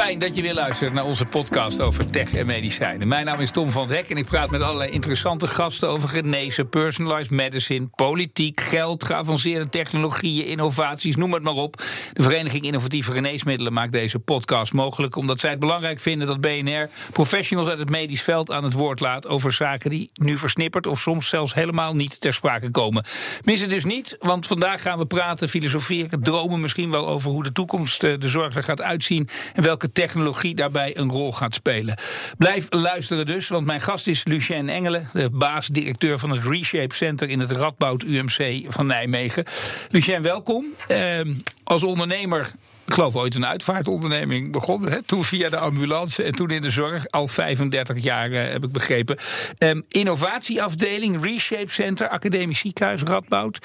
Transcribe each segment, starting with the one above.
Fijn dat je weer luistert naar onze podcast over tech en medicijnen. Mijn naam is Tom van het Hek en ik praat met allerlei interessante gasten over genezen, personalized medicine, politiek, geld, geavanceerde technologieën, innovaties, noem het maar op. De Vereniging Innovatieve Geneesmiddelen maakt deze podcast mogelijk omdat zij het belangrijk vinden dat BNR professionals uit het medisch veld aan het woord laat over zaken die nu versnipperd of soms zelfs helemaal niet ter sprake komen. Mis het dus niet, want vandaag gaan we praten, filosoferen, dromen misschien wel over hoe de toekomst eh, de zorg er gaat uitzien en welke technologie daarbij een rol gaat spelen. Blijf luisteren dus, want mijn gast is Lucien Engelen, de baas-directeur van het Reshape Center in het Radboud UMC van Nijmegen. Lucien, welkom. Uh, als ondernemer ik geloof ooit een uitvaartonderneming begonnen. Toen via de ambulance en toen in de zorg. Al 35 jaar uh, heb ik begrepen. Um, innovatieafdeling, Reshape Center, academisch ziekenhuis Radboud.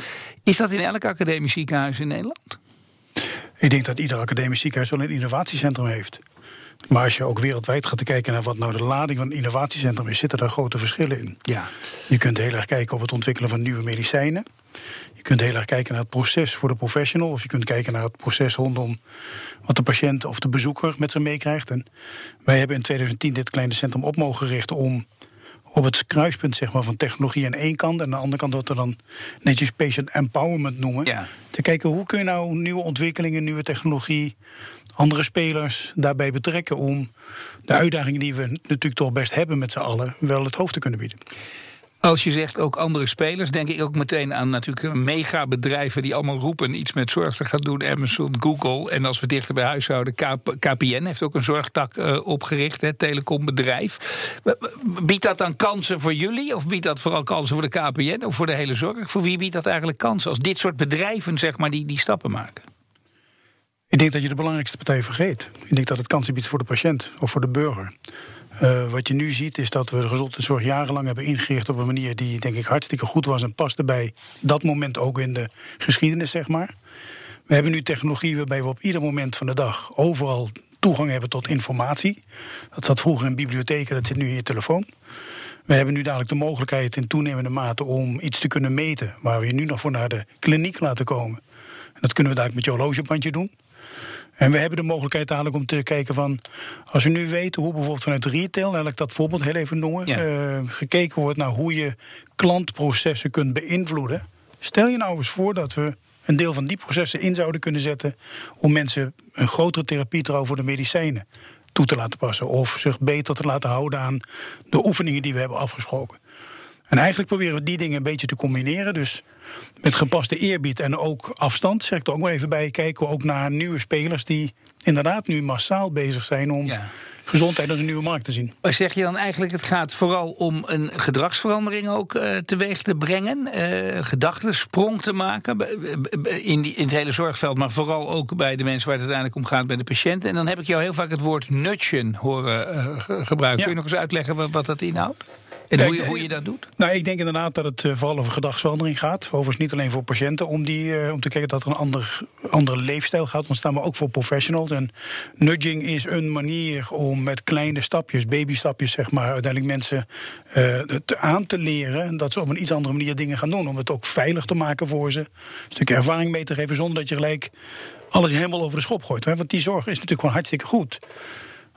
Is dat in elk academisch ziekenhuis in Nederland? Ik denk dat ieder academisch ziekenhuis wel een innovatiecentrum heeft. Maar als je ook wereldwijd gaat kijken naar wat nou de lading van een innovatiecentrum is, zitten daar grote verschillen in. Ja. Je kunt heel erg kijken op het ontwikkelen van nieuwe medicijnen. Je kunt heel erg kijken naar het proces voor de professional. Of je kunt kijken naar het proces rondom wat de patiënt of de bezoeker met zich meekrijgt. En wij hebben in 2010 dit kleine centrum op mogen richten om op het kruispunt zeg maar, van technologie aan één kant. En aan de andere kant wat we dan netjes patient empowerment noemen. Ja. Te kijken hoe kun je nou nieuwe ontwikkelingen, nieuwe technologie, andere spelers daarbij betrekken om de uitdagingen die we natuurlijk toch best hebben met z'n allen wel het hoofd te kunnen bieden. Als je zegt ook andere spelers, denk ik ook meteen aan natuurlijk megabedrijven die allemaal roepen iets met zorg te gaan doen. Amazon, Google. En als we dichter bij huis houden, KPN heeft ook een zorgtak uh, opgericht, het telecombedrijf. Biedt dat dan kansen voor jullie? Of biedt dat vooral kansen voor de KPN of voor de hele zorg? Voor wie biedt dat eigenlijk kansen als dit soort bedrijven zeg maar, die, die stappen maken? Ik denk dat je de belangrijkste partij vergeet. Ik denk dat het kansen biedt voor de patiënt of voor de burger. Uh, wat je nu ziet is dat we de gezondheidszorg jarenlang hebben ingericht op een manier die denk ik hartstikke goed was en paste bij dat moment ook in de geschiedenis, zeg maar. We hebben nu technologie waarbij we op ieder moment van de dag overal toegang hebben tot informatie. Dat zat vroeger in bibliotheken, dat zit nu in je telefoon. We hebben nu dadelijk de mogelijkheid in toenemende mate om iets te kunnen meten, waar we je nu nog voor naar de kliniek laten komen. En dat kunnen we dadelijk met je horlogebandje doen. En we hebben de mogelijkheid dadelijk om te kijken van... als we nu weten hoe bijvoorbeeld vanuit retail... laat ik dat voorbeeld heel even noemen... Ja. Uh, gekeken wordt naar hoe je klantprocessen kunt beïnvloeden... stel je nou eens voor dat we een deel van die processen in zouden kunnen zetten... om mensen een grotere therapie voor de medicijnen toe te laten passen... of zich beter te laten houden aan de oefeningen die we hebben afgesproken. En eigenlijk proberen we die dingen een beetje te combineren. Dus met gepaste eerbied en ook afstand, zeg ik er ook maar even bij, kijken we ook naar nieuwe spelers die inderdaad nu massaal bezig zijn om Ja. gezondheid als een nieuwe markt te zien. Maar zeg je dan eigenlijk, het gaat vooral om een gedragsverandering ook eh, teweeg te brengen, eh gedachtensprong te maken in, die, in het hele zorgveld, maar vooral ook bij de mensen waar het uiteindelijk om gaat, bij de patiënten. En dan heb ik jou heel vaak het woord nudgen horen ge- gebruiken. Ja. Kun je nog eens uitleggen wat, wat dat inhoudt? En hoe, hoe je dat doet? Nou, ik denk inderdaad dat het eh, vooral over gedragsverandering gaat. Overigens niet alleen voor patiënten, om, die, eh, om te kijken dat er een ander, andere leefstijl gaat ontstaan, maar ook voor professionals. En nudging is een manier om met kleine stapjes, babystapjes zeg maar, uiteindelijk mensen het aan te leren dat ze op een iets andere manier dingen gaan doen. Om het ook veilig te maken voor ze. Een stukje ervaring mee te geven zonder dat je gelijk alles helemaal over de schop gooit. Hè? Want die zorg is natuurlijk gewoon hartstikke goed.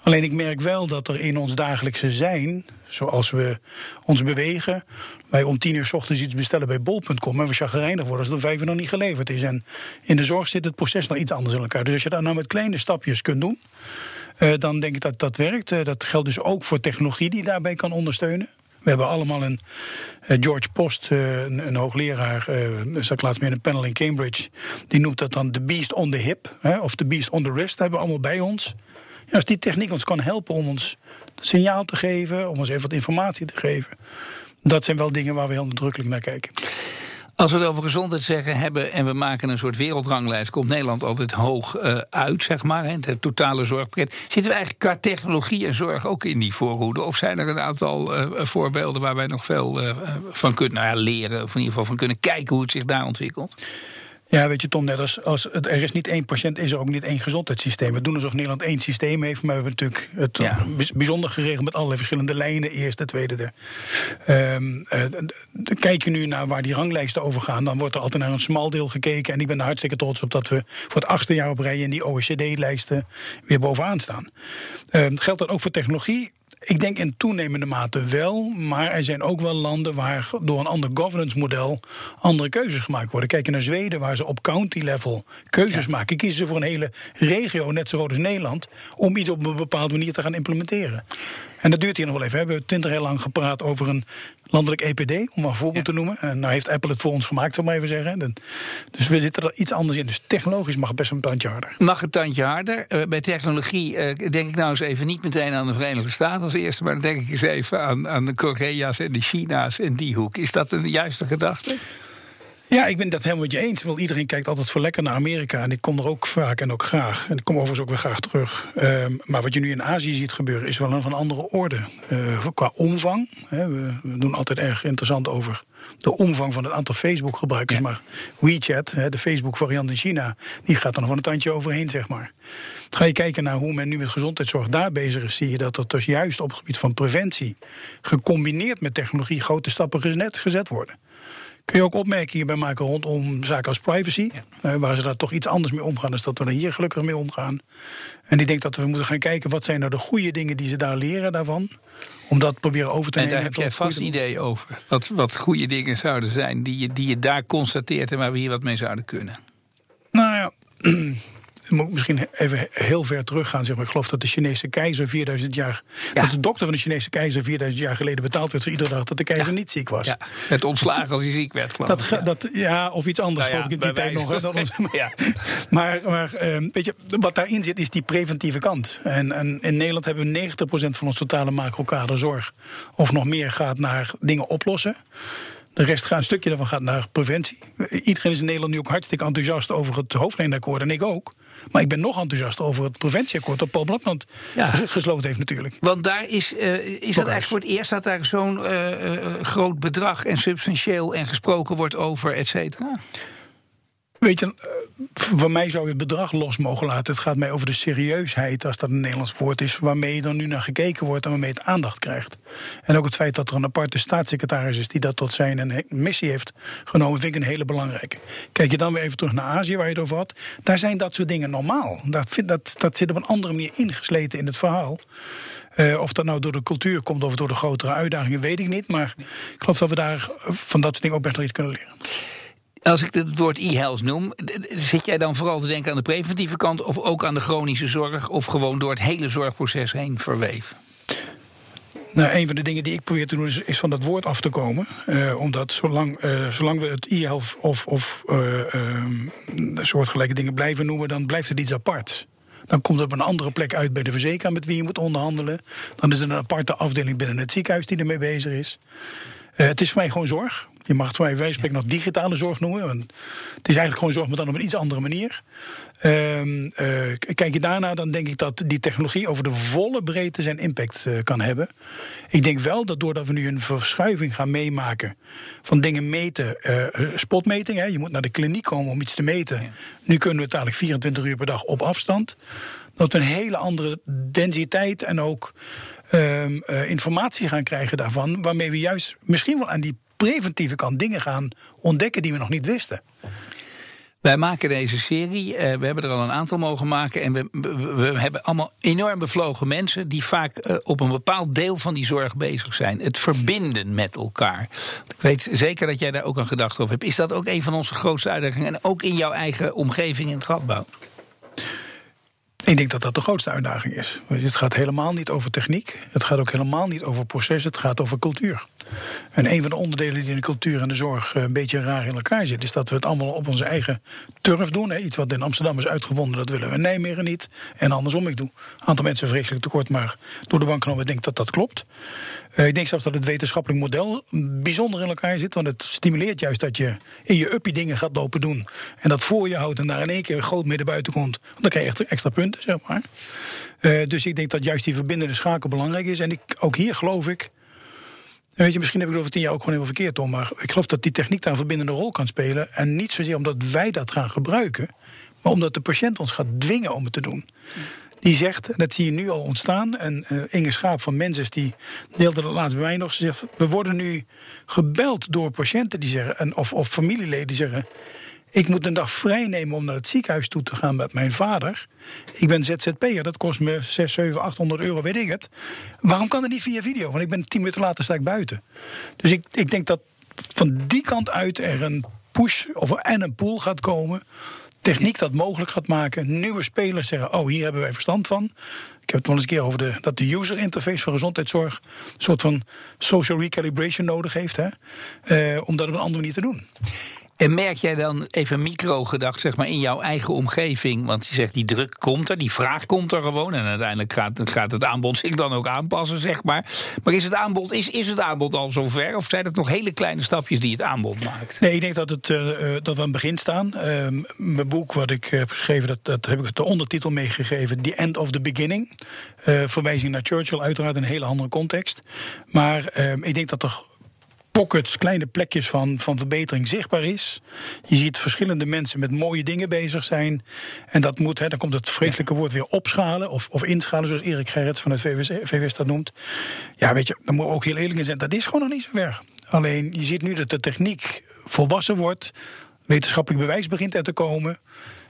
Alleen ik merk wel dat er in ons dagelijkse zijn, zoals we ons bewegen, wij om tien uur s ochtends iets bestellen bij bol.com en we chagrijnig worden als het om vijf uur nog niet geleverd is. En in de zorg zit het proces nog iets anders in elkaar. Dus als je dat nou met kleine stapjes kunt doen, eh, dan denk ik dat dat werkt. Eh, dat geldt dus ook voor technologie die daarbij kan ondersteunen. We hebben allemaal een eh, George Post, een, hoogleraar, zat laatst meer in een panel in Cambridge. Die noemt dat dan de beast on the hip, of de beast on the wrist. Dat hebben we allemaal bij ons. Als die techniek ons kan helpen om ons signaal te geven, om ons even wat informatie te geven. Dat zijn wel dingen waar we heel nadrukkelijk naar kijken. Als we het over gezondheid zeggen hebben en we maken een soort wereldranglijst, komt Nederland altijd hoog eh, uit, zeg maar. Hè, het totale zorgpakket. Zitten we eigenlijk qua technologie en zorg ook in die voorhoede? Of zijn er een aantal eh, voorbeelden waar wij nog veel eh, van kunnen nou ja, leren, of in ieder geval van kunnen kijken hoe het zich daar ontwikkelt? Ja, weet je, Tom, net als, als het, er is niet één patiënt, is er ook niet één gezondheidssysteem. We doen alsof Nederland één systeem heeft, maar we hebben natuurlijk het Ja. bijzonder geregeld met allerlei verschillende lijnen. Eerste, tweede, derde. Ehm, eh, kijk je nu naar waar die ranglijsten over gaan, dan wordt er altijd naar een smal deel gekeken. En ik ben er hartstikke trots op dat we voor het achtste jaar op rij in die OECD-lijsten weer bovenaan staan. Ehm, geldt dat ook voor technologie? Ik denk in toenemende mate wel, maar er zijn ook wel landen waar door een ander governance model andere keuzes gemaakt worden. Kijk naar Zweden, waar ze op county level keuzes maken, kiezen ze voor een hele regio, net zo groot als Nederland, om iets op een bepaalde manier te gaan implementeren. En dat duurt hier nog wel even. We hebben twintig jaar lang gepraat over een landelijk EPD, om maar een voorbeeld te noemen. En nou heeft Apple het voor ons gemaakt, zal ik maar even zeggen. Dus we zitten er iets anders in. Dus technologisch mag het best een tandje harder. Mag het tandje harder? Eh, bij technologie eh, denk ik nou eens even niet meteen aan de Verenigde Staten als eerste, maar dan denk ik eens even aan, aan de Korea's en de China's en die hoek. Is dat een juiste gedachte? Ja, ik ben dat helemaal met je eens. Want iedereen kijkt altijd voor lekker naar Amerika. En ik kom er ook vaak en ook graag. En ik kom overigens ook weer graag terug. Ehm, maar wat je nu in Azië ziet gebeuren, is wel een van andere orde. Eh, qua omvang. Hè, we, we doen altijd erg interessant over de omvang van het aantal Facebook-gebruikers. Ja. Maar WeChat, hè, de Facebook-variant in China, die gaat er nog van een tandje overheen, zeg maar. Ga je kijken naar hoe men nu met gezondheidszorg daar bezig is, zie je dat er dus juist op het gebied van preventie, gecombineerd met technologie, grote stappen gezet worden. Kun je ook opmerkingen bij maken rondom zaken als privacy. eh, waar ze daar toch iets anders mee omgaan dan dat we er hier gelukkig mee omgaan. En ik denk dat we moeten gaan kijken wat zijn nou de goede dingen die ze daar leren daarvan. Om dat proberen over te En nemen. daar heb jij vast idee over. Wat, wat goede dingen zouden zijn die je, die je daar constateert en waar we hier wat mee zouden kunnen. Nou ja, moet ik misschien even heel ver teruggaan. Zeg maar. Ik geloof dat de Chinese keizer 4000 jaar. Ja. Dat de dokter van de Chinese keizer 4000 jaar geleden betaald werd voor iedere dag dat de keizer niet ziek was. Ja, het ontslagen als hij ziek werd, geloof Dat, ja. dat, ja, of iets anders, Nou geloof ik in die tijd nog. hè, dat. Maar, maar ehm, weet je, wat daarin zit is die preventieve kant. En, en in Nederland hebben we 90% van ons totale macrokaderzorg... of nog meer gaat naar dingen oplossen. De rest gaat, een stukje daarvan gaat naar preventie. Iedereen is in Nederland nu ook hartstikke enthousiast over het hoofdlijnakkoord. En ik ook. Maar ik ben nog enthousiaster over het preventieakkoord... dat Paul Blokland Ja. ges- gesloten heeft natuurlijk. Want daar is, eh, is dat eigenlijk voor het eerst dat daar zo'n eh, eh, groot bedrag en substantieel en gesproken wordt over, et cetera. Weet je, eh, van mij zou je het bedrag los mogen laten. Het gaat mij over de serieusheid, als dat een Nederlands woord is, waarmee er nu naar gekeken wordt en waarmee het aandacht krijgt. En ook het feit dat er een aparte staatssecretaris is die dat tot zijn he- missie heeft genomen, vind ik een hele belangrijke. Kijk je dan weer even terug naar Azië, waar je het over had. Daar zijn dat soort dingen normaal. Dat, dat, dat zit op een andere manier ingesleten in het verhaal. Eh, of dat nou door de cultuur komt of door de grotere uitdagingen, weet ik niet. Maar ik geloof dat we daar eh, van dat soort dingen ook best wel iets kunnen leren. Als ik het woord e-health noem, zit jij dan vooral te denken aan de preventieve kant of ook aan de chronische zorg of gewoon door het hele zorgproces heen verweven? Nou, een van de dingen die ik probeer te doen is, van dat woord af te komen. Eh, omdat zolang, eh, zolang we het e-health of, of eh, ehm, soortgelijke dingen blijven noemen, dan blijft het iets apart. Dan komt het op een andere plek uit bij de verzekeraar met wie je moet onderhandelen. Dan is er een aparte afdeling binnen het ziekenhuis die ermee bezig is. Het is voor mij gewoon zorg. Je mag het voor mij wijze van spreken nog digitale zorg noemen. Want het is eigenlijk gewoon zorg, maar dan op een iets andere manier. Ehm, eh, kijk je daarna, dan denk ik dat die technologie over de volle breedte zijn impact eh, kan hebben. Ik denk wel dat doordat we nu een verschuiving gaan meemaken van dingen meten, eh, spotmeting, hè, je moet naar de kliniek komen om iets te meten. Nu kunnen we het eigenlijk 24 uur per dag op afstand. Dat we een hele andere densiteit en ook ehm, eh, informatie gaan krijgen daarvan, waarmee we juist misschien wel aan die preventieve kant dingen gaan ontdekken die we nog niet wisten. Wij maken deze serie. eh, we hebben er al een aantal mogen maken. En we, we, hebben allemaal enorm bevlogen mensen. die vaak eh, op een bepaald deel van die zorg bezig zijn. Het verbinden met elkaar. Ik weet zeker dat jij daar ook een gedachte over hebt. Is dat ook een van onze grootste uitdagingen? En ook in jouw eigen omgeving in het Radbouw? Ik denk dat dat de grootste uitdaging is. Het gaat helemaal niet over techniek. Het gaat ook helemaal niet over proces. Het gaat over cultuur. En een van de onderdelen die in de cultuur en de zorg eh, een beetje raar in elkaar zit, is dat we het allemaal op onze eigen turf doen. Iets wat in Amsterdam is uitgevonden, dat willen we in Nijmegen niet. En andersom, ik doe een aantal mensen vreselijk tekort, maar door de bank genomen denk dat dat klopt. Eh, ik denk zelfs dat het wetenschappelijk model bijzonder in elkaar zit. Want het stimuleert juist dat je in je uppie dingen gaat lopen doen. En dat voor je houdt en daar in één keer groot naar buiten komt. Dan krijg je extra punten, zeg maar. Eh, dus ik denk dat juist die verbindende schakel belangrijk is. En ik, ook hier geloof ik. weet je, misschien heb ik het over tien jaar ook gewoon helemaal verkeerd, Tom. Maar ik geloof dat die techniek daar een verbindende rol kan spelen. En niet zozeer omdat wij dat gaan gebruiken, maar omdat de patiënt ons gaat dwingen om het te doen. Die zegt, en dat zie je nu al ontstaan. En uh, Inge Schaap van Menses die deelde dat laatst bij mij nog. Ze zegt, we worden nu gebeld door patiënten die zeggen, en, of, of familieleden die zeggen. Ik moet een dag vrij nemen om naar het ziekenhuis toe te gaan met mijn vader. Ik ben ZZP'er, dat kost me 6, 7, 800 euro, weet ik het. Waarom kan dat niet via video? Want ik ben tien minuten later sta ik buiten. Dus ik, ik denk dat van die kant uit er een push of en een pool gaat komen. Techniek dat mogelijk gaat maken. Nieuwe spelers zeggen: Oh, hier hebben wij verstand van. Ik heb het wel eens een keer over de, dat de user interface voor gezondheidszorg. een soort van social recalibration nodig heeft. Hè, eh, om dat op een andere manier te doen. En merk jij dan even micro gedacht, zeg maar, in jouw eigen omgeving? Want je zegt die druk komt er, die vraag komt er gewoon. En uiteindelijk gaat, gaat het aanbod zich dan ook aanpassen, zeg maar. Maar is het aanbod, is, is het aanbod al zover? Of zijn het nog hele kleine stapjes die het aanbod maakt? Nee, ik denk dat, het, uh, dat we aan het begin staan. Uh, mijn boek wat ik heb geschreven, dat, dat heb ik de ondertitel meegegeven: The End of the Beginning. Uh, verwijzing naar Churchill, uiteraard een hele andere context. Maar ehm, ik denk dat er pockets, kleine plekjes van, van verbetering zichtbaar is. Je ziet verschillende mensen met mooie dingen bezig zijn. En dat moet, hè, dan komt het vreselijke woord weer opschalen of, of inschalen, zoals Erik Gerrits van het VWS, VWS dat noemt. Ja, weet je, dan moet ook heel eerlijk zijn, dat is gewoon nog niet zo ver. Alleen je ziet nu dat de techniek volwassen wordt, wetenschappelijk bewijs begint er te komen.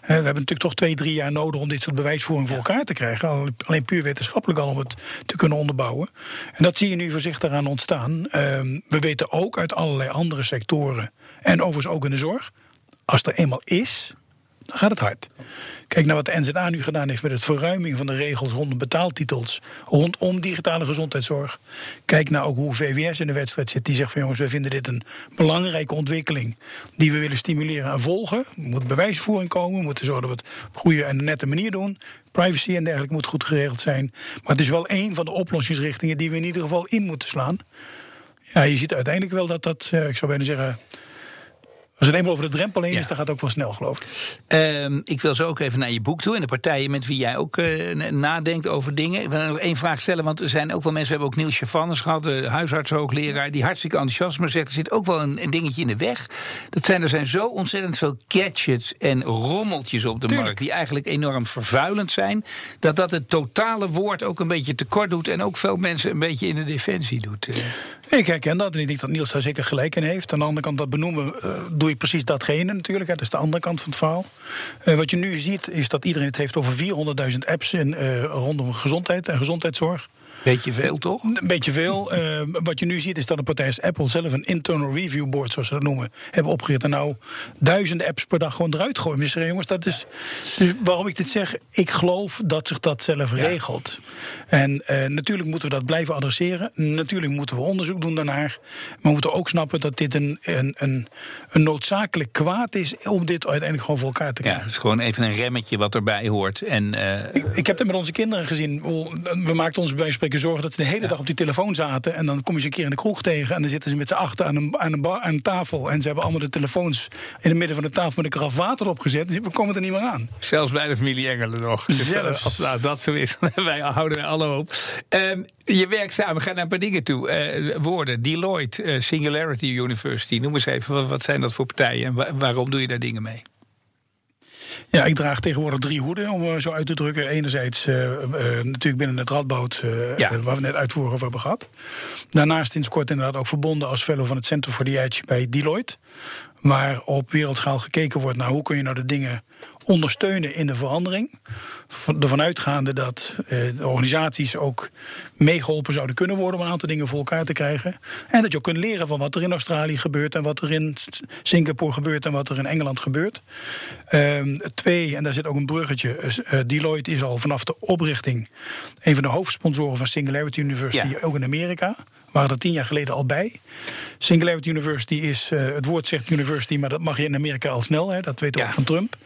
We hebben natuurlijk toch twee, drie jaar nodig om dit soort bewijsvoering voor elkaar te krijgen. Alleen puur wetenschappelijk al om het te kunnen onderbouwen. En dat zie je nu voorzichtig aan ontstaan. Ehm, we weten ook uit allerlei andere sectoren, en overigens ook in de zorg, als er eenmaal is, dan gaat het hard. Kijk naar wat de NZA nu gedaan heeft met het verruiming van de regels rondom betaaltitels rondom digitale gezondheidszorg. Kijk naar ook hoe VWS in de wedstrijd zit. Die zegt van jongens, we vinden dit een belangrijke ontwikkeling die we willen stimuleren en volgen. Er moet bewijsvoering komen, we moeten zorgen dat we het op goede en nette manier doen. Privacy en dergelijke moet goed geregeld zijn. Maar het is wel een van de oplossingsrichtingen die we in ieder geval in moeten slaan. Ja, je ziet uiteindelijk wel dat dat, eh, ik zou bijna zeggen, als het eenmaal over de drempel heen is, dan gaat het ook wel snel, geloof ik. Um, ik wil zo ook even naar je boek toe en de partijen met wie jij ook uh, nadenkt over dingen. Ik wil nog één vraag stellen, want er zijn ook wel mensen, we hebben ook Niels Chavannes gehad, de huisartshoogleraar, die hartstikke enthousiast maar zegt, er zit ook wel een, een, dingetje in de weg. Dat zijn, er zijn zo ontzettend veel gadgets en rommeltjes op de markt, die eigenlijk enorm vervuilend zijn, dat dat het totale woord ook een beetje tekort doet en ook veel mensen een beetje in de defensie doet. Ik herken dat en ik denk dat Niels daar zeker gelijk in heeft. Aan de andere kant, dat benoemen, uh, precies datgene natuurlijk. Hè. Dat is de andere kant van het verhaal. Uh, wat je nu ziet, is dat iedereen het heeft over 400.000 apps in, uh, rondom gezondheid en gezondheidszorg. Beetje veel, toch? Een beetje veel. Uh, wat je nu ziet is dat de partij als Apple zelf een internal review board, zoals ze dat noemen, hebben opgericht. En nou duizenden apps per dag gewoon eruit gooien. Dus jongens, dat is. Dus waarom ik dit zeg, ik geloof dat zich dat zelf ja. regelt. En uh, natuurlijk moeten we dat blijven adresseren. Natuurlijk moeten we onderzoek doen daarnaar. Maar we moeten ook snappen dat dit een, een, een, een noodzakelijk kwaad is om dit uiteindelijk gewoon voor elkaar te krijgen. Ja, het is gewoon even een remmetje wat erbij hoort. En, uh... ik, ik, heb het met onze kinderen gezien. We maakten ons bij spreken zorgen dat ze de hele dag op die telefoon zaten. En dan kom je ze een keer in de kroeg tegen. En dan zitten ze met z'n achter aan een, aan, een bar, aan een tafel. En ze hebben allemaal de telefoons in het midden van de tafel met een karaf water opgezet. Dus we komen er niet meer aan. Zelfs bij de familie Engelen nog. Zelfs. Dus, nou, dat zo is. Wij houden er alle op. Um, je werkt samen, ga naar een paar dingen toe. Uh, woorden, Deloitte, uh, Singularity University. Noem eens even, wat, wat zijn dat voor partijen en wa waarom doe je daar dingen mee? Ja, ik draag tegenwoordig drie hoeden, om zo uit te drukken. Enerzijds uh, uh, natuurlijk binnen het Radboud, ja. waar we net uitvoering over hebben gehad. Daarnaast sinds kort inderdaad ook verbonden als fellow van het Center for the Edge bij Deloitte. Waar op wereldschaal gekeken wordt naar hoe kun je nou de dingen ondersteunen in de verandering. Ervan uitgaande dat eh, de organisaties ook meegeholpen zouden kunnen worden om een aantal dingen voor elkaar te krijgen. En dat je ook kunt leren van wat er in Australië gebeurt en wat er in Singapore gebeurt en wat er in Engeland gebeurt. Um, twee, en daar zit ook een bruggetje. Uh, Deloitte is al vanaf de oprichting een van de hoofdsponsoren van Singularity University, ja. ook in Amerika waren er tien jaar geleden al bij. Singularity University is, uh, het woord zegt university, maar dat mag je in Amerika al snel, hè, dat weten we ja. ook van Trump.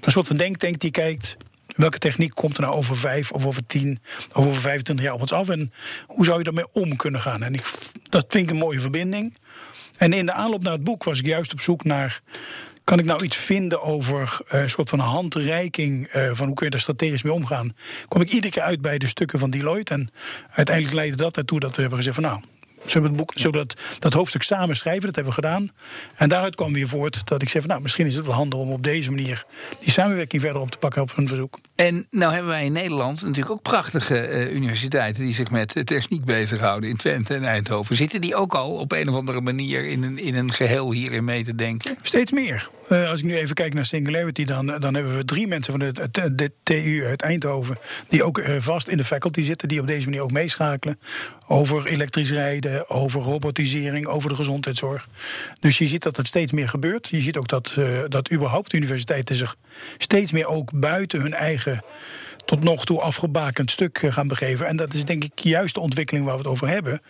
Een soort van denktank die kijkt, welke techniek komt er nou over vijf of over tien of over 25 jaar op ons af en hoe zou je daarmee om kunnen gaan? En ik, dat vind ik een mooie verbinding. En in de aanloop naar het boek was ik juist op zoek naar kan ik nou iets vinden over uh, een soort van handreiking uh, van hoe kun je daar strategisch mee omgaan? Kom ik iedere keer uit bij de stukken van Deloitte. En uiteindelijk leidde dat ertoe dat we hebben gezegd van nou, Zullen we het boek, zullen we dat, dat hoofdstuk samen schrijven? Dat hebben we gedaan. En daaruit kwam weer voort dat ik zei: van, Nou, misschien is het wel handig om op deze manier die samenwerking verder op te pakken op hun verzoek. En nou hebben wij in Nederland natuurlijk ook prachtige eh, universiteiten die zich met techniek bezighouden in Twente en Eindhoven. Zitten die ook al op een of andere manier in een, in een geheel hierin mee te denken? Steeds meer. Uh, als ik nu even kijk naar Singularity, dan, dan hebben we drie mensen van de, de, de TU uit Eindhoven. die ook uh, vast in de faculty zitten, die op deze manier ook meeschakelen. Over elektrisch rijden, over robotisering, over de gezondheidszorg. Dus je ziet dat het steeds meer gebeurt. Je ziet ook dat, uh, dat überhaupt universiteiten zich steeds meer ook buiten hun eigen tot nog toe afgebakend stuk gaan begeven. En dat is denk ik juist de ontwikkeling waar we het over hebben.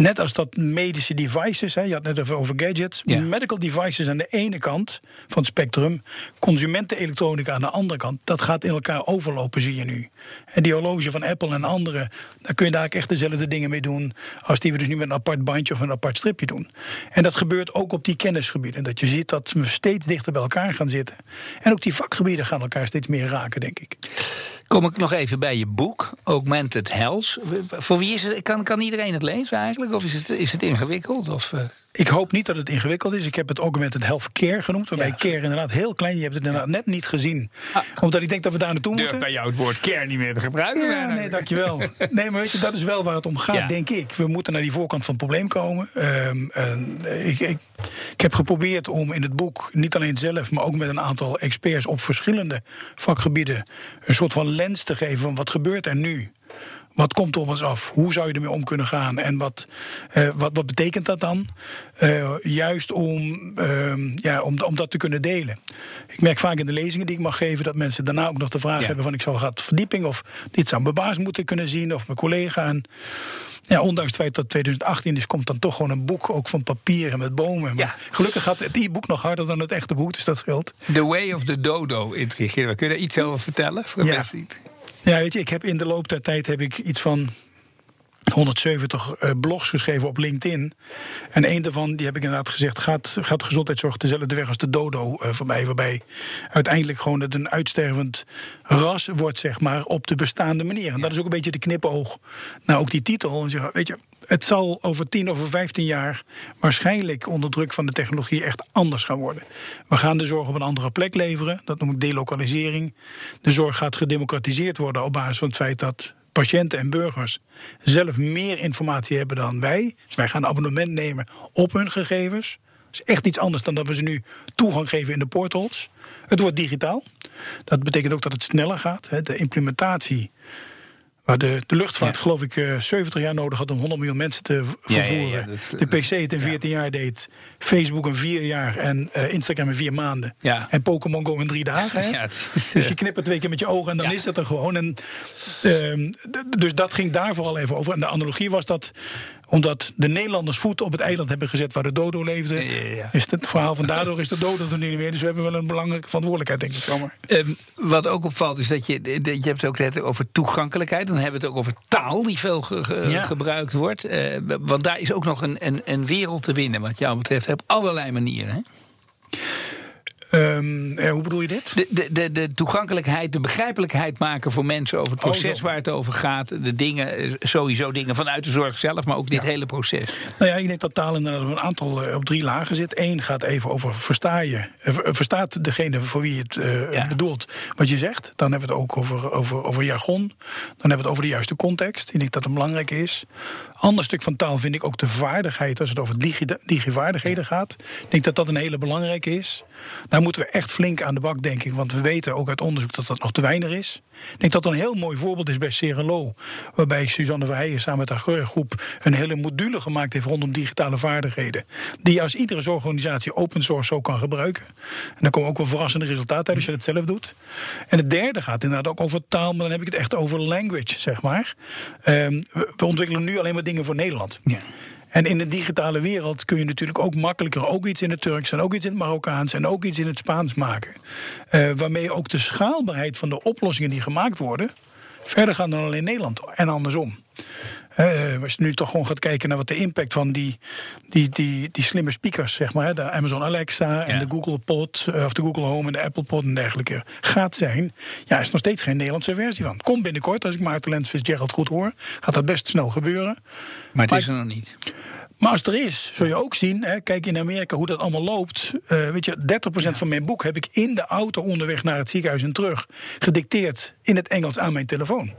Net als dat medische devices, hè, je had net even over gadgets. Ja. Medical devices aan de ene kant van het spectrum, consumentenelektronica aan de andere kant. Dat gaat in elkaar overlopen, zie je nu. En die horloge van Apple en anderen, daar kun je daar echt dezelfde dingen mee doen. als die we dus nu met een apart bandje of een apart stripje doen. En dat gebeurt ook op die kennisgebieden. Dat je ziet dat we steeds dichter bij elkaar gaan zitten. En ook die vakgebieden gaan elkaar steeds meer raken, denk ik. Kom ik nog even bij je boek, Augmented Health. Voor wie is het? Kan, kan iedereen het lezen eigenlijk? Of is het, is het ingewikkeld? Of, uh... Ik hoop niet dat het ingewikkeld is. Ik heb het Augmented Health Care genoemd. Waarbij ja. care inderdaad heel klein. Je hebt het inderdaad net niet gezien. Ah. Omdat ik denk dat we daar naartoe moeten. bij jou het woord care niet meer te gebruiken. Ja, nee, dankjewel. nee, maar weet je, dat is wel waar het om gaat, ja. denk ik. We moeten naar die voorkant van het probleem komen. Um, ik, ik, ik heb geprobeerd om in het boek, niet alleen zelf, maar ook met een aantal experts op verschillende vakgebieden, een soort van lens te geven van wat gebeurt er nu. Wat komt er op ons af? Hoe zou je ermee om kunnen gaan? En wat, uh, wat, wat betekent dat dan? Uh, juist om, uh, ja, om, om dat te kunnen delen. Ik merk vaak in de lezingen die ik mag geven dat mensen daarna ook nog de vraag ja. hebben: van ik zou gaat verdieping of dit zou mijn baas moeten kunnen zien of mijn collega. En, ja, ondanks het feit dat 2018 is, komt dan toch gewoon een boek ook van papier en met bomen. Maar ja. gelukkig gaat het e-book nog harder dan het echte boek, dus dat scheelt. The Way of the Dodo intrigeert. Kun je daar iets over vertellen? Voor ja. Ja, weet je, ik heb in de loop der tijd heb ik iets van 170 uh, blogs geschreven op LinkedIn. En een daarvan, die heb ik inderdaad gezegd, gaat, gaat gezondheidszorg dezelfde weg als de dodo uh, voorbij. Waarbij uiteindelijk gewoon het een uitstervend ras wordt, zeg maar, op de bestaande manier. En dat is ook een beetje de knipoog naar ook die titel. En zeggen, weet je, het zal over 10 of 15 jaar waarschijnlijk onder druk van de technologie echt anders gaan worden. We gaan de zorg op een andere plek leveren. Dat noem ik delokalisering. De zorg gaat gedemocratiseerd worden op basis van het feit dat patiënten en burgers zelf meer informatie hebben dan wij. Dus wij gaan abonnement nemen op hun gegevens. Dat is echt iets anders dan dat we ze nu toegang geven in de portals. Het wordt digitaal. Dat betekent ook dat het sneller gaat. De implementatie Waar de, de luchtvaart, ja. geloof ik, uh, 70 jaar nodig had om 100 miljoen mensen te vervoeren. Ja, ja, dat, de PC het in 14 jaar deed. Facebook in 4 jaar. En uh, Instagram in 4 maanden. En Pokémon Go in 3 dagen. Hè? Is, dus je knippert twee keer met je ogen en dan is dat er gewoon. En, uh, dus dat ging daar vooral even over. En de analogie was dat omdat de Nederlanders voet op het eiland hebben gezet waar de dodo leefde. Ja, ja, ja. Is het verhaal van daardoor is de dodo er niet meer. Dus we hebben wel een belangrijke verantwoordelijkheid, denk ik. Zomaar. Um, wat ook opvalt is dat je, dat je hebt het ook net over toegankelijkheid. Dan hebben we het ook over taal die veel ge, ge, gebruikt wordt. Uh, want daar is ook nog een, een, een wereld te winnen, wat jou betreft, op allerlei manieren. Hè? Um, eh, hoe bedoel je dit? De, de, de, de, toegankelijkheid, de begrijpelijkheid maken voor mensen over het proces oh, waar het over gaat. De dingen, sowieso dingen vanuit de zorg zelf, maar ook dit ja. hele proces. Nou ja, ik denk dat taal inderdaad op een aantal uh, op drie lagen zit. Eén gaat even over versta je, verstaat degene voor wie het uh, ja. bedoelt wat je zegt. Dan hebben we het ook over, over, over jargon. Dan hebben we het over de juiste context. Ik denk dat het belangrijk is. Ander stuk van taal vind ik ook de vaardigheid als het over digi, digivaardigheden gaat. Ik denk dat dat een hele belangrijke is. Daar moeten we echt flink aan de bak, denk ik. Want we weten ook uit onderzoek dat dat nog te weinig is. Ik denk dat dat een heel mooi voorbeeld is bij Serelo. Waarbij Suzanne Verheijen samen met haar groep een hele module gemaakt heeft rondom digitale vaardigheden. Die als iedere zorgorganisatie open source zo kan gebruiken. En dan komen ook wel verrassende resultaten uit als je het zelf doet. En het derde gaat inderdaad ook over taal, maar dan heb ik het echt over language, zeg maar. Um, we ontwikkelen nu alleen maar dingen voor Nederland. Ja. En in de digitale wereld kun je natuurlijk ook makkelijker ook iets in het Turks en ook iets in het Marokkaans en ook iets in het Spaans maken. Uh, waarmee ook de schaalbaarheid van de oplossingen die gemaakt worden verder gaan dan alleen Nederland en andersom. Uh, als je nu toch gewoon gaat kijken naar wat de impact van die, die, die, die slimme speakers, zeg maar, de Amazon Alexa en de Google Pod, of de Google Home en de Apple Pod en dergelijke, gaat zijn. Ja, is nog steeds geen Nederlandse versie van. Komt binnenkort, als ik Maarten Lens Gerald goed hoor, gaat dat best snel gebeuren. Maar het is er nog niet. Maar als er is, zul je ook zien, hè, kijk in Amerika hoe dat allemaal loopt. Uh, weet je, 30% van mijn boek heb ik in de auto onderweg naar het ziekenhuis en terug gedicteerd in het Engels aan mijn telefoon.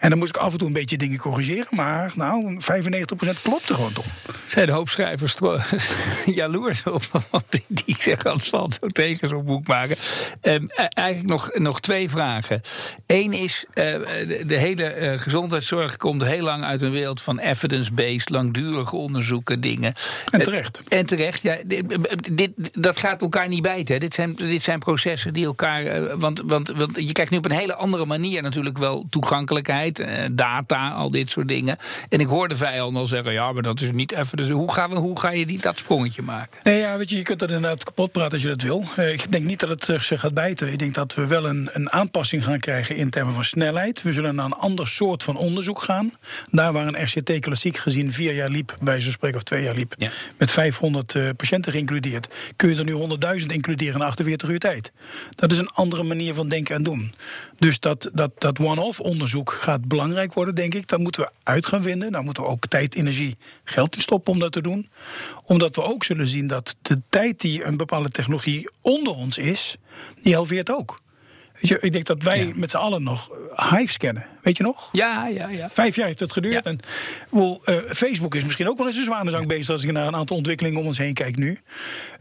En dan moest ik af en toe een beetje dingen corrigeren. Maar nou, 95% klopt er gewoon toch. Zijn de hoopschrijvers jaloers op? Want die, die zeggen als valt zo tegen zo'n boek maken. Um, eigenlijk nog, nog twee vragen. Eén is, uh, de, de, hele uh, gezondheidszorg komt heel lang uit een wereld van evidence-based, langdurige onderzoeken, dingen. En terecht. Uh, en terecht, ja. Dit, dit, dat gaat elkaar niet bijten. Dit zijn, dit zijn processen die elkaar. Want, want, want je krijgt nu op een hele andere manier natuurlijk wel toegankelijkheid eh, data, al dit soort dingen. En ik hoorde vijand al zeggen: ja, maar dat is niet even. Dus hoe, gaan we, hoe ga je die, dat sprongetje maken? Nee, ja, weet je, je kunt dat inderdaad kapot praten als je dat wil. Eh, ik denk niet dat het zich gaat bijten. Ik denk dat we wel een, een aanpassing gaan krijgen in termen van snelheid. We zullen naar een ander soort van onderzoek gaan. Daar waar een RCT klassiek gezien vier jaar liep, bij zo'n spreken of twee jaar liep, met 500 uh, eh, patiënten geïncludeerd, kun je er nu 100.000 includeren in 48 uur tijd. Dat is een andere manier van denken en doen. Dus dat, dat, dat one-off onderzoek gaat belangrijk worden, denk ik. Dat moeten we uit gaan vinden. Daar moeten we ook tijd, energie, geld in stoppen om dat te doen. Omdat we ook zullen zien dat de tijd die een bepaalde technologie onder ons is, die halveert ook. Weet je, ik denk dat wij met z'n allen nog Hives kennen. Weet je nog? Ja, ja, ja. Vijf jaar heeft het geduurd. En, well, uh, Facebook is misschien ook wel eens een zwanenzang bezig... als ik naar een aantal ontwikkelingen om ons heen kijk nu.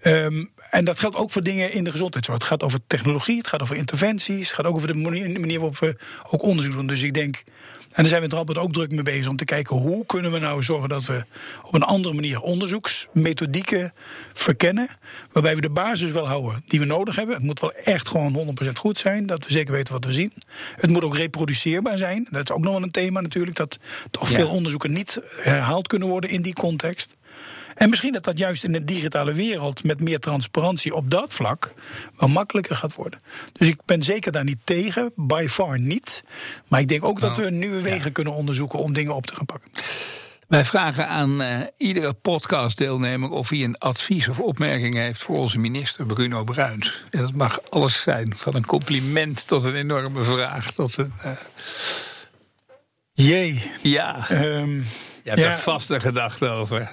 Um, en dat geldt ook voor dingen in de gezondheidszorg. Het gaat over technologie, het gaat over interventies... het gaat ook over de manier, manier waarop we ook onderzoek doen. Dus ik denk en daar zijn we in ook druk mee bezig om te kijken hoe kunnen we nou zorgen dat we op een andere manier onderzoeksmethodieken verkennen. Waarbij we de basis wel houden die we nodig hebben. Het moet wel echt gewoon 100% goed zijn, dat we zeker weten wat we zien. Het moet ook reproduceerbaar zijn. Dat is ook nog wel een thema natuurlijk, dat toch veel onderzoeken niet herhaald kunnen worden in die context. En misschien dat dat juist in de digitale wereld met meer transparantie op dat vlak wel makkelijker gaat worden. Dus ik ben zeker daar niet tegen, by far niet. Maar ik denk ook dat nou, we nieuwe wegen kunnen onderzoeken om dingen op te gaan pakken. Wij vragen aan uh, iedere podcastdeelnemer of hij een advies of opmerking heeft voor onze minister Bruno Bruins. En dat mag alles zijn, van een compliment tot een enorme vraag. Tot een. Uh... Jee. Ja. Um, je hebt ja. er vast een gedachte over.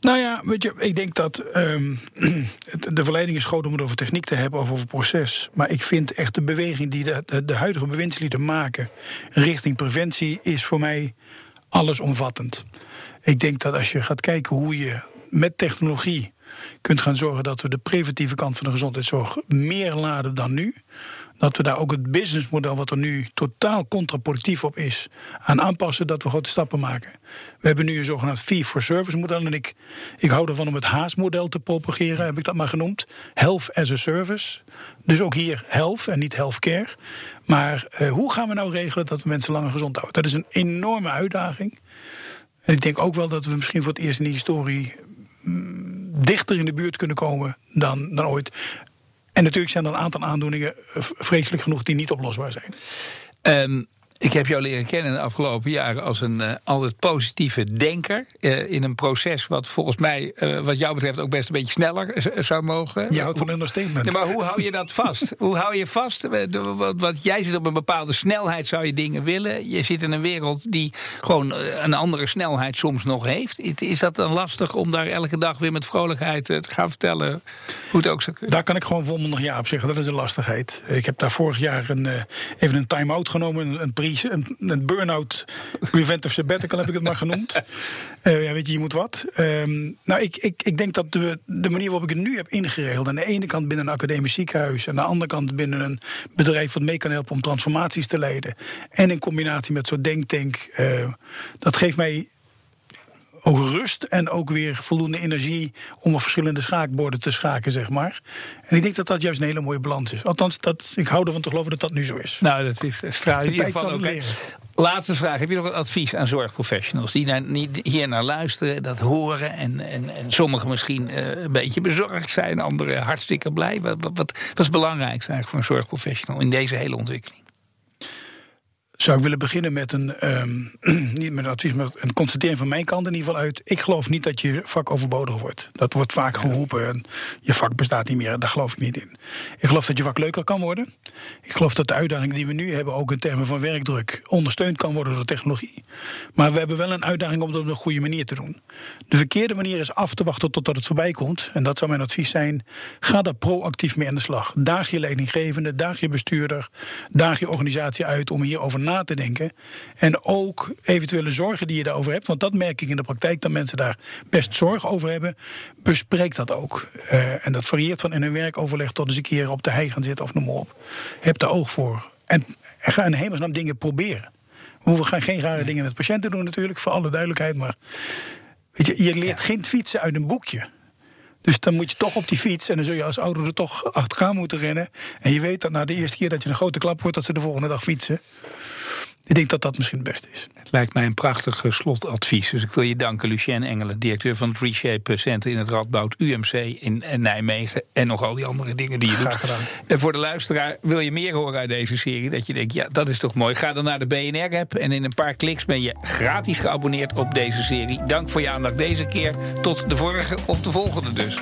Nou ja, weet je, ik denk dat um, de verleiding is groot om het over techniek te hebben of over proces. Maar ik vind echt de beweging die de, de, de huidige bewindslieden maken richting preventie is voor mij allesomvattend. Ik denk dat als je gaat kijken hoe je met technologie kunt gaan zorgen dat we de preventieve kant van de gezondheidszorg meer laden dan nu dat we daar ook het businessmodel, wat er nu totaal contraproductief op is, aan aanpassen, dat we grote stappen maken. We hebben nu een zogenaamd fee-for-service model. En ik, ik hou ervan om het Haas-model te propageren, heb ik dat maar genoemd. Health as a service. Dus ook hier health en niet healthcare. Maar uh, hoe gaan we nou regelen dat we mensen langer gezond houden? Dat is een enorme uitdaging. En ik denk ook wel dat we misschien voor het eerst in de historie mm, dichter in de buurt kunnen komen dan, dan ooit. En natuurlijk zijn er een aantal aandoeningen, eh, vreselijk genoeg, die niet oplosbaar zijn. Um, ik heb jou leren kennen de afgelopen jaren als een uh, altijd positieve denker. Uh, in een proces wat volgens mij, uh, wat jou betreft, ook best een beetje sneller zou mogen. Je houdt van understatement. Nee, maar hoe hou je dat vast? hoe hou je vast? Want jij zit op een bepaalde snelheid, zou je dingen willen. Je zit in een wereld die gewoon een andere snelheid soms nog heeft. Is dat dan lastig om daar elke dag weer met vrolijkheid te gaan vertellen hoe het ook zou kunnen? Daar kan ik gewoon volmondig ja op zeggen. Dat is een lastigheid. Ik heb daar vorig jaar een, even een time-out genomen, een een, een burn-out preventive sabbatical heb ik het maar genoemd. Uh, ja, weet je, je moet wat. Um, nou, ik, ik, ik denk dat de, de manier waarop ik het nu heb ingeregeld... aan de ene kant binnen een academisch ziekenhuis... en aan de andere kant binnen een bedrijf wat mee kan helpen om transformaties te leiden... en in combinatie met zo'n denktank... Uh, dat geeft mij ook rust en ook weer voldoende energie om op verschillende schaakborden te schaken, zeg maar. En ik denk dat dat juist een hele mooie balans is. Althans, dat, ik hou ervan te geloven dat dat nu zo is. Nou, dat is straal in ieder geval ook. Laatste vraag. Heb je nog een advies aan zorgprofessionals die naar, hier naar luisteren, dat horen en, en, en sommigen misschien uh, een beetje bezorgd zijn, anderen hartstikke blij? Wat, wat, wat, wat is het belangrijkste eigenlijk voor een zorgprofessional in deze hele ontwikkeling? Zou ik willen beginnen met een, ehm, niet met een advies, maar een constatering van mijn kant in ieder geval uit. Ik geloof niet dat je vak overbodig wordt. Dat wordt vaak geroepen. En je vak bestaat niet meer. Daar geloof ik niet in. Ik geloof dat je vak leuker kan worden. Ik geloof dat de uitdaging die we nu hebben, ook in termen van werkdruk, ondersteund kan worden door technologie. Maar we hebben wel een uitdaging om dat op een goede manier te doen. De verkeerde manier is af te wachten totdat het voorbij komt. En dat zou mijn advies zijn. Ga daar proactief mee aan de slag. Daag je leidinggevende, daag je bestuurder, daag je organisatie uit om hierover na te denken. En ook eventuele zorgen die je daarover hebt, want dat merk ik in de praktijk dat mensen daar best zorg over hebben. Bespreek dat ook. Uh, en dat varieert van in een werkoverleg tot eens een keer op de hei gaan zitten of noem maar op. Heb daar oog voor. En, en ga in hemelsnaam dingen proberen. We hoeven geen rare dingen met patiënten doen natuurlijk, voor alle duidelijkheid. Maar weet je, je leert geen fietsen uit een boekje. Dus dan moet je toch op die fiets. En dan zul je als ouder er toch achteraan moeten rennen. En je weet dat na de eerste keer dat je een grote klap wordt, dat ze de volgende dag fietsen. Ik denk dat dat misschien het beste is. Het lijkt mij een prachtig slotadvies. Dus ik wil je danken, Lucien Engelen, directeur van het Reshape Center in het Radboud UMC in Nijmegen. En nog al die andere dingen die je Graag doet. gedaan. En voor de luisteraar, wil je meer horen uit deze serie? Dat je denkt, ja, dat is toch mooi. Ga dan naar de BNR-app en in een paar kliks ben je gratis geabonneerd op deze serie. Dank voor je aandacht deze keer. Tot de vorige of de volgende dus.